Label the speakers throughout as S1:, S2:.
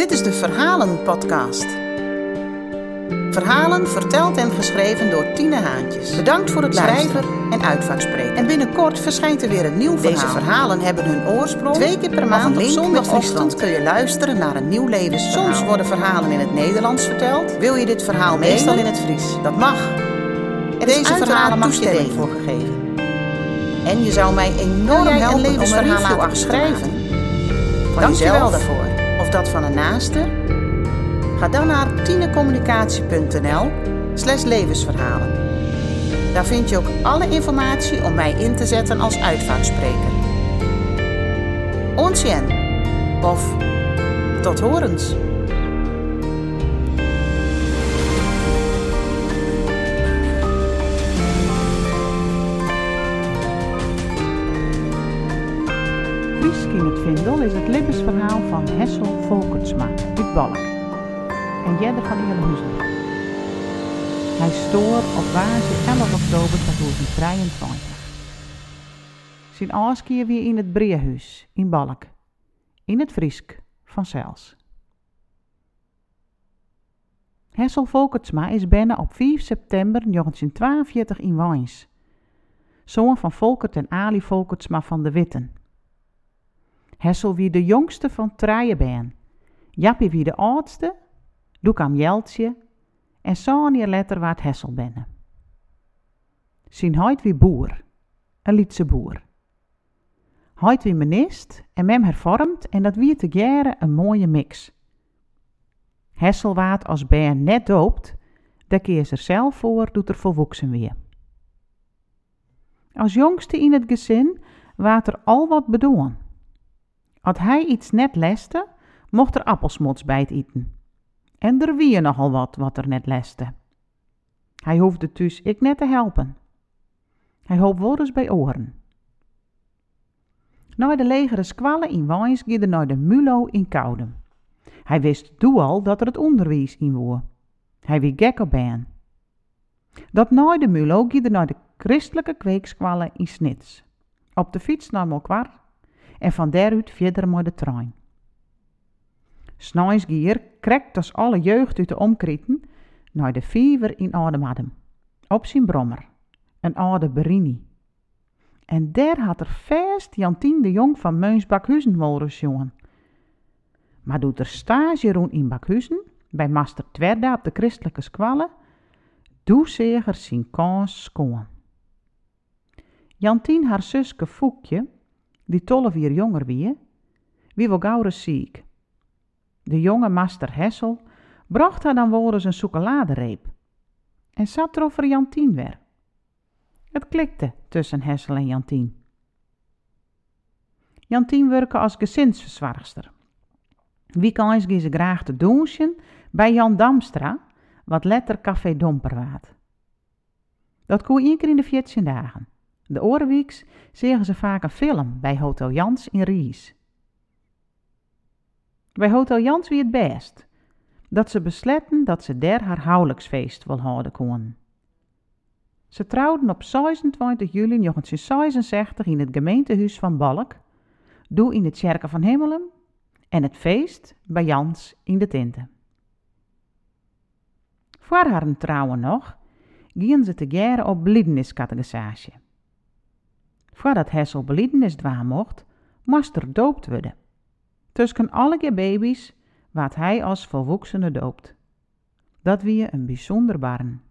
S1: Dit is de Verhalen-podcast. Verhalen verteld en geschreven door Tine Haantjes. Bedankt voor het schrijven en uitvaartspreken. En binnenkort verschijnt er weer een nieuw verhaal. Deze verhalen hebben hun oorsprong. Twee keer per maand op zondagochtend kun je luisteren naar een nieuw levensverhaal. Soms worden verhalen in het Nederlands verteld. Wil je dit verhaal meestal in het Fries? Dat mag. Er Deze verhalen mag toestemming voor gegeven. En je zou mij enorm helpen een om een schrijven. Dank je wel daarvoor. Dat van een naaste? Ga dan naar tinecommunicatie.nl slash levensverhalen. Daar vind je ook alle informatie om mij in te zetten als uitvaartspreker. Onsjen of tot horens.
S2: Friesk in het Vindel is het levensverhaal van Hessel Volkertsma uit Balk en Jedder van Eerlehuizen. Hij stoor op waze 11 oktober 2023. Zijn aanskeer weer in het Breehuis in Balk, in het Friesk van Zels. Hessel Volkertsma is binnen op 5 september 1942 in Wijns. Zoon van Volkert en Ali Volkertsma van de Witten. Hessel wie de jongste van trije ben. Jappie wie de oudste, doe kwam Jeltje en zo'n later waard Hessel binnen. Zijn huid wie boer, een Lietse boer. Huid wie menist en mem hervormd en dat wie te jaren een mooie mix. Hessel waard als ben net doopt, daar keer er zelf voor, doet er volwoksen weer. Als jongste in het gezin waard er al wat bedoen. Als hij iets net leste, mocht er appelsmots bij het eten. En er wie nogal wat wat er net leste. Hij hoefde dus ik net te helpen. Hij hoop woordens bij oren. Na de legere squallen in Wijns giede naar de Mulo in Koudem. Hij wist doe al dat er het onderwijs in woe. Hij wie gek ben. Dat na de Mulo giede naar de christelijke kweekskwallen in Snits. Op de fiets naar Mokwar en van daaruit verder met de trein. Gier krekt als alle jeugd uit de omkrieten naar de fever in Ademadem, op zijn brommer, een oude Berini. En daar had er vast Jantien de Jong van Meuns Bakhuizen jongen. Maar doet er stage roen in Bakhuizen, bij master Twerda op de christelijke squallen, doe zeger zijn kans schoon. Jantien haar zuske Foekje, die tolf jaar jonger wie, wie wel gauw ziek. De jonge master Hessel bracht haar dan wel eens een chocoladereep. En zat er over Jantien weer. Het klikte tussen Hessel en Jantien. Jantien werkte als gezinsverzorgster. Wie kan ze graag te douchen bij Jan Damstra, wat letter Café Domper waard. Dat koe één keer in de 14 dagen. De orenweeks zeggen ze vaak een film bij Hotel Jans in Ries. Bij Hotel Jans wie het best. Dat ze besletten dat ze daar haar huwelijksfeest wil houden kon. Ze trouwden op 26 juli 1966 in het gemeentehuis van Balk, doe in de Tjerken van Hemelen en het feest bij Jans in de Tinte. Voor haar trouwen nog, gingen ze te jaren op bliedeniscategorisage. Voordat Hessel beliedenis dwaan mocht, moest er doopt worden. Tussen alle baby's wat hij als volwassene doopt. Dat wie een bijzonder barn.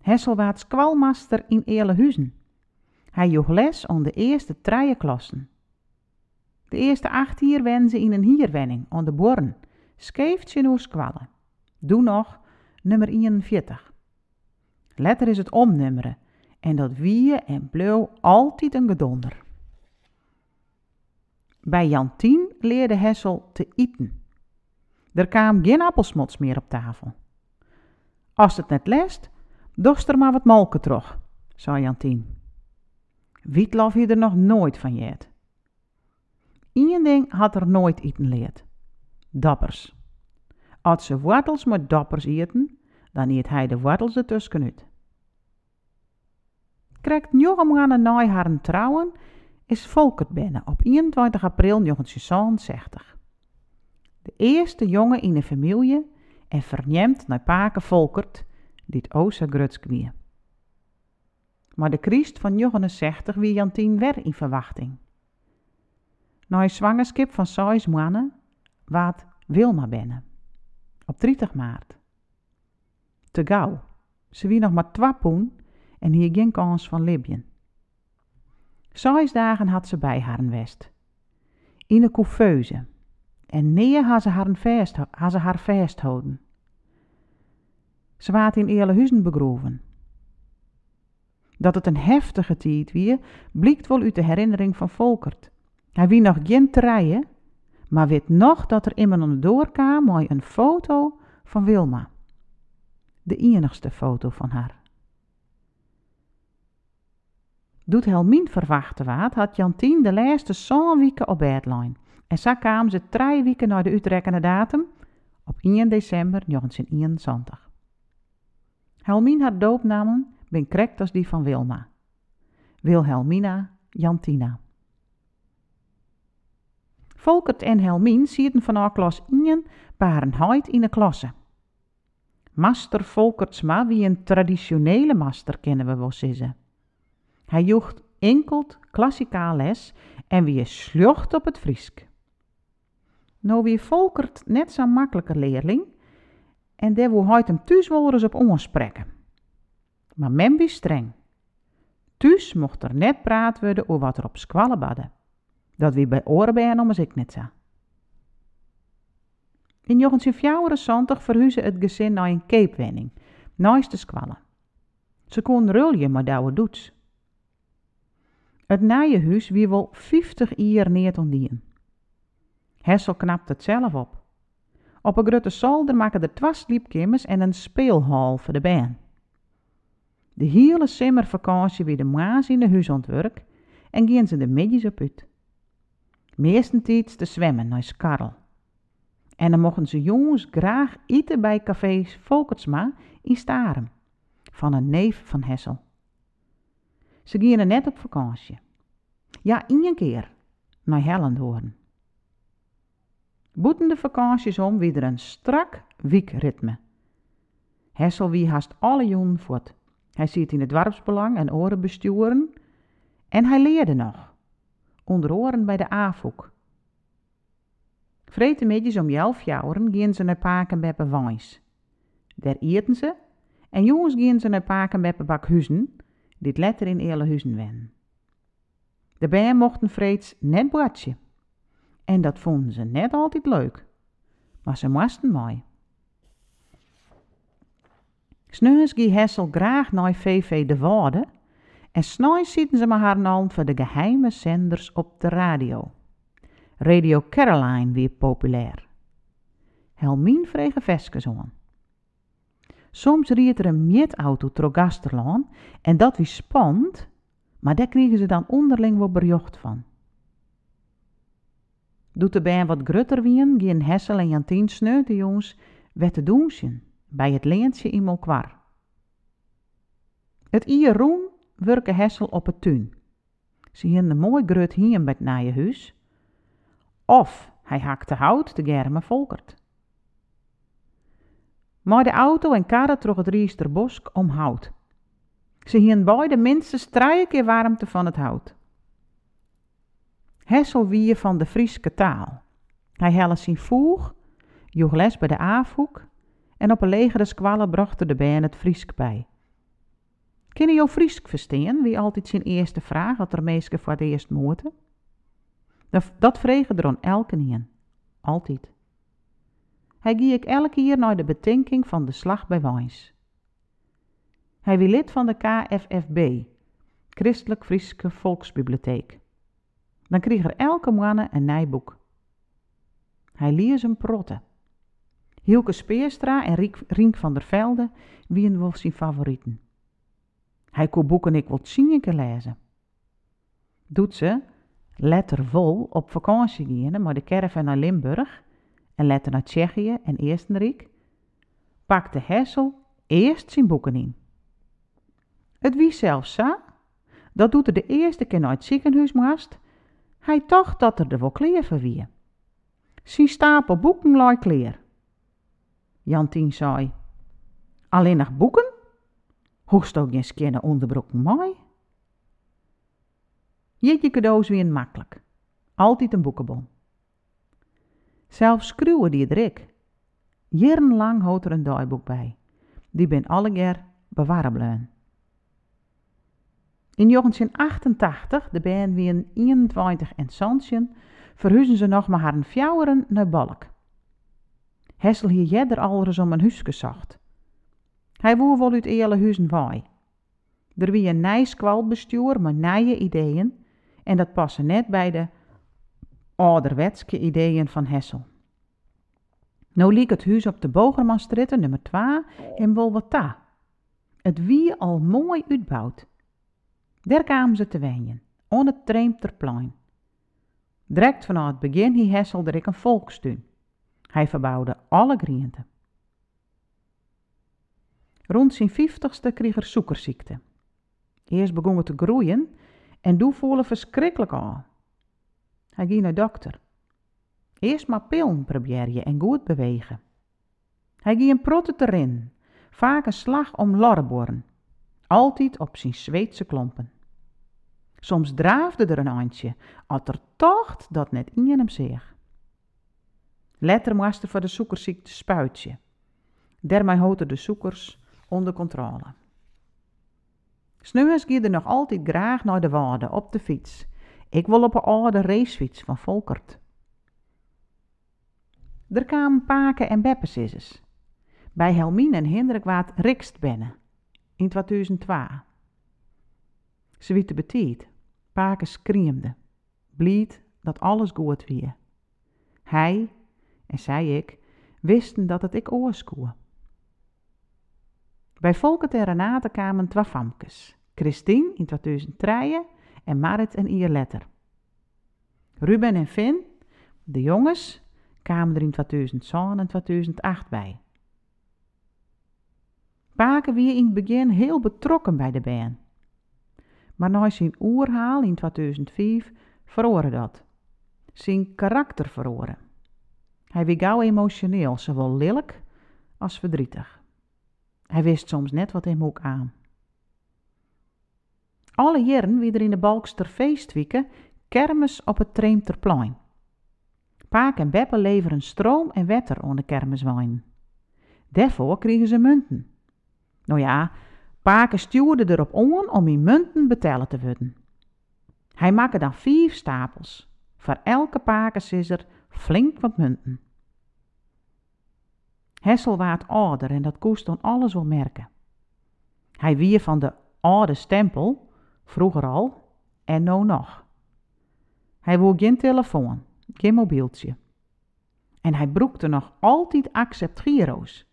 S2: Hessel waard kwalmaster in Eerlehuizen. Hij joeg les aan de eerste trije klassen. De eerste acht hier wen ze in een hierwenning aan de born. Je nu squallen. Doe nog nummer 41. Letter is het omnummeren en dat wie en blauw altijd een gedonder. Bij Jantien leerde Hessel te eten. Er kwam geen appelsmots meer op tafel. Als het net lest, dorst er maar wat molken terug, zei Jantien. Wietlof je er nog nooit van jet. Eén ding had er nooit eten leerd. Dappers. Als ze wortels met dappers eten, dan eet hij de wortels ertussenuit. Krijgt Jochem aan een naai haar trouwen is Volkert binnen op 21 april 1960. De eerste jongen in de familie en verneemt naar Paken Volkert, die het Oosa. Maar de Christ van 69 wie Jantien weer in verwachting. Na een zwangerschap van zes mannen waard Wilma binnen. Op 30 maart. Te gauw. Ze wie nog maar twee poen en hier geen kans van Libyen. Zes dagen had ze bij haar west. In een couveuse. En neer had ze haar, vast, had ze waard in eerle huizen begroeven. Dat het een heftige tijd wie, blikt wel uit de herinnering van Volkert. Hij wie nog geen treien, maar weet nog dat er iemand de doorkwam met een foto van Wilma. De enigste foto van haar. Doet Helmien verwachten waard, had Jantien de laatste zo'n weken op bedlijn. En zo kwamen ze drie weken naar de uitrekkende datum op 1 december 1921. Helmien haar doopnamen ben correct als die van Wilma. Wilhelmina Jantina. Volkert en Helmien zitten van klas 1 Barenheid in de klasse. Master Volkertsma wie een traditionele master kennen we wel zeggen. Hij joegt enkelt klassikaal les en wie is slucht op het Friesk. Nou wie Volkert net zo'n makkelijke leerling en daar wil hij hem thuis wel eens op onspreken. Maar men wie streng. Thuis mocht er net praat worden over wat er op squallen badde. Dat wie bij oren om ik net zo. In 1974 verhuizen het gezin naar een keepwenning, naast de squallen. Ze kon rulje maar douwe doets. Het nije huis wie wel 50 jaar neer ondien. Hessel knapt het zelf op. Op een grote zolder maken er twee sliepkamers en een speelhal voor de baan. De hele zomervakantie weer de maas in de huis ontwerk en gaan ze de middags op uit. Meestentijd te zwemmen naar Skarrel. En dan mochten ze jongens graag eten bij cafés Volkertsma in Staren, van een neef van Hessel. Ze gingen net op vakantie. Ja, één keer, naar Hellendoorn. Boeten de vakanties om weer een strak wiekritme. Hessel wie haast alle jongen voort. Hij zit in het dorpsbelang en oren besturen. En hij leerde nog. Onder oren bij de AFOek. Vreten middags om elf jaren gaan ze naar Pakenbeppe Wijns. Daar eten ze. En jongens gaan ze naar Pakenbeppe Bakhuizen, dit letter in eerle huizen wen. De mochten vreeds net boatje. En dat vonden ze net altijd leuk. Maar ze moesten mooi. Sneus gie Hessel graag naar VV de Waarde en s'nachts zitten ze maar haar naam voor de geheime zenders op de radio. Radio Caroline weer populair. Helmien vregen veskes. Soms riet er een mietauto door Gasterlaan en dat wie spannend, maar daar kregen ze dan onderling wat berjocht van. Doet de band wat grutter wien, gien Hessel en Jantien de jongens wette doensjen bij het leentje in Molkwar. Het ier roen werken Hessel op het tuin. Ze hien een mooi grut hien bij het nije huis. Of hij hakte hout te germe volkert. Maar de auto en karre trok het Riesterbosk om hout. Ze hien beide minstens drie keer warmte van het hout. Hessel wie van de Frieske taal. Hij helle zijn voeg, joeg les bij de Aafhoek en op een legere squallen bracht de band het Friesk bij. Kunnen jou Friesk verstaan? Wie altijd zijn eerste vraag, wat er meesten voor het eerst moeten? Dat vregen er aan elke. Altijd. Hij gie ik elke keer naar de betinking van de slag bij Wijns. Hij wie lid van de KFFB, Christelijk Frieske Volksbibliotheek. Dan kreeg er elke maand een nijboek. Hij lees een protte. Hielke Speerstra en Rink van der Velde wien wel zijn favorieten. Hij kon boeken ik wat keer lezen. Doet ze, lettervol, op vakantie gaan maar de caravan naar Limburg en letter naar Tsjechië en Eerstenrijk, pakte Hessel eerst zijn boeken in. Het wie zelfs zo, dat doet er de eerste keer naar het ziekenhuis moest Hij dacht dat er de wel kleer voor wie. Zijn stapel boeken lag kleer. Jantien zei, alleen nog boeken? Hoest ook geen skenne onderbroek mooi? Jeetje cadeaus weer makkelijk. Altijd een boekenbon. Zelfs schreeuwen die drik. Jarenlang houdt er een dagboek bij. Die ben alle keer bewaren In 1988, de band wie een 21 en Santjen, verhuizen ze nog maar haar fjouweren naar Balk. Hessel hier jeder alles om een huis gezocht. Hij woer wel uit hele huizen waai. Er wie een nijs kwalbestuur met nieuwe ideeën en dat passen net bij de ouderwetske ideeën van Hessel. Nou liep het huis op de Bogermanstraat nummer 2 in Wolwata. Het wie al mooi uitbouwd. Daar kwamen ze te wenjen, on het Treemterplein. Direct vanaf het begin hij Hessel er ik een volkstuin. Hij verbouwde alle griënten. Rond zijn vijftigste kreeg er zoekerziekte. Eerst begon het te groeien en toen voelde verschrikkelijk aan. Hij ging naar de dokter. Eerst maar pillen proberen en goed bewegen. Hij ging een protte erin, vaak een slag om lorreborn, altijd op zijn Zweedse klompen. Soms draafde er een handje, als er tocht dat net in hem zeeg. Letter moest voor de zoekersziekte spuitje. Daarmee houden de zoekers onder controle. Snuwens ging er nog altijd graag naar de waarde op de fiets. Ik wil op een oude racefiets van Volkert. Er kwamen Paken en Beppesissers. Bij Helmien en Hendrik waard rikst binnen. In 2002. Ze wieten betiet. Paken schreeuwde. Blied dat alles goed wie. Hij, en zij ik, wisten dat het ik oorskoe. Bij Volkert en Renate kwamen twee famkes. Christine in 2003 en Marit en Ierletter. Ruben en Finn, de jongens, kwamen er in 2007 en 2008 bij. Paken wie in het begin heel betrokken bij de band. Maar na zijn oerhaal in 2005 verloren dat. Zijn karakter verloren. Hij was gauw emotioneel, zowel lelijk als verdrietig. Hij wist soms net wat hem ook aan. Alle jaren wie er in de Balkster feestwieken kermis op het Treemterplein. Paak en Beppe leveren stroom en wetter onder kermiswijn. Daarvoor kregen ze munten. Nou ja, Paken stuurde erop on om in munten betalen te worden. Hij maakte dan vijf stapels. Voor elke pakes is er flink wat munten. Hessel waard ouder en dat koest dan alles wel merken. Hij wie van de oude stempel, vroeger al, en nou nog. Hij wou geen telefoon, geen mobieltje. En hij broekte nog altijd accept giro's.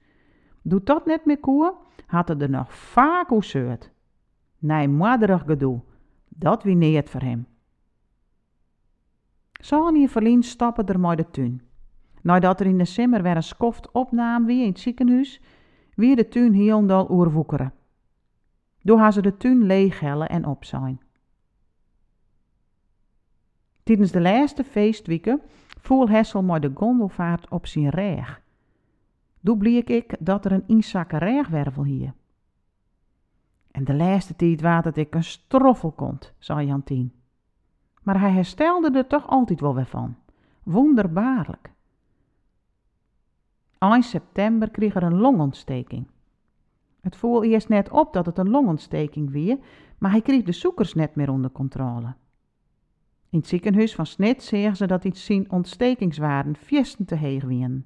S2: Doet dat net meer koe, had er nog vaak zeurt. Nee, moederig gedoe, dat wie neert voor hem. Sonny en Verlien stappen er maar de tuin. Nadat er in de simmer weer een skoft opnam wie in het ziekenhuis, wie de tuin heel oerwoekeren. Door haar ze de tuin leeghellen en opzijn. Tijdens de laatste feestweken voel Hessel maar de gondelvaart op zijn reg. Toen bleek ik dat er een inzakke regwervel hier. En de laatste tijd waard dat ik een stroffel komt, zei Jantien. Maar hij herstelde er toch altijd wel weer van. Wonderbaarlijk. Eind september kreeg er een longontsteking. Het voel eerst net op dat het een longontsteking weer, maar hij kreeg de zoekers net meer onder controle. In het ziekenhuis van Snit zeggen ze dat iets zien ontstekingswaarden viesten te heeg wien.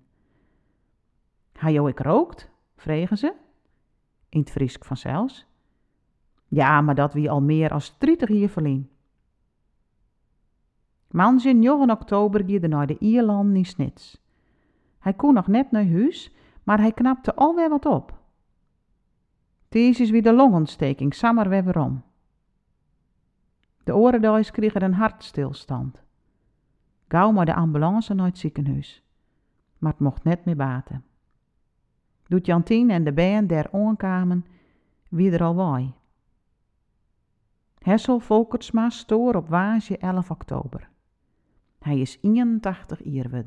S2: Hij jou ik rookt? vregen ze. In het Friesk vanzelfs. Ja, maar dat wie al meer als 30 hier verlien. Maandag 9 oktober gierde naar de Ierland in Snits. Hij kon nog net naar huis, maar hij knapte alweer wat op. Deze is weer de longontsteking, sammer weer om. De orenduis kregen een hartstilstand. Gauw maar de ambulance naar het ziekenhuis. Maar het mocht net meer baten. Doet Jantien en de band der onkwamen, wie er al waai. Hessel Volkertsma stoor op waasje 11 oktober. Hij is 81 jaar.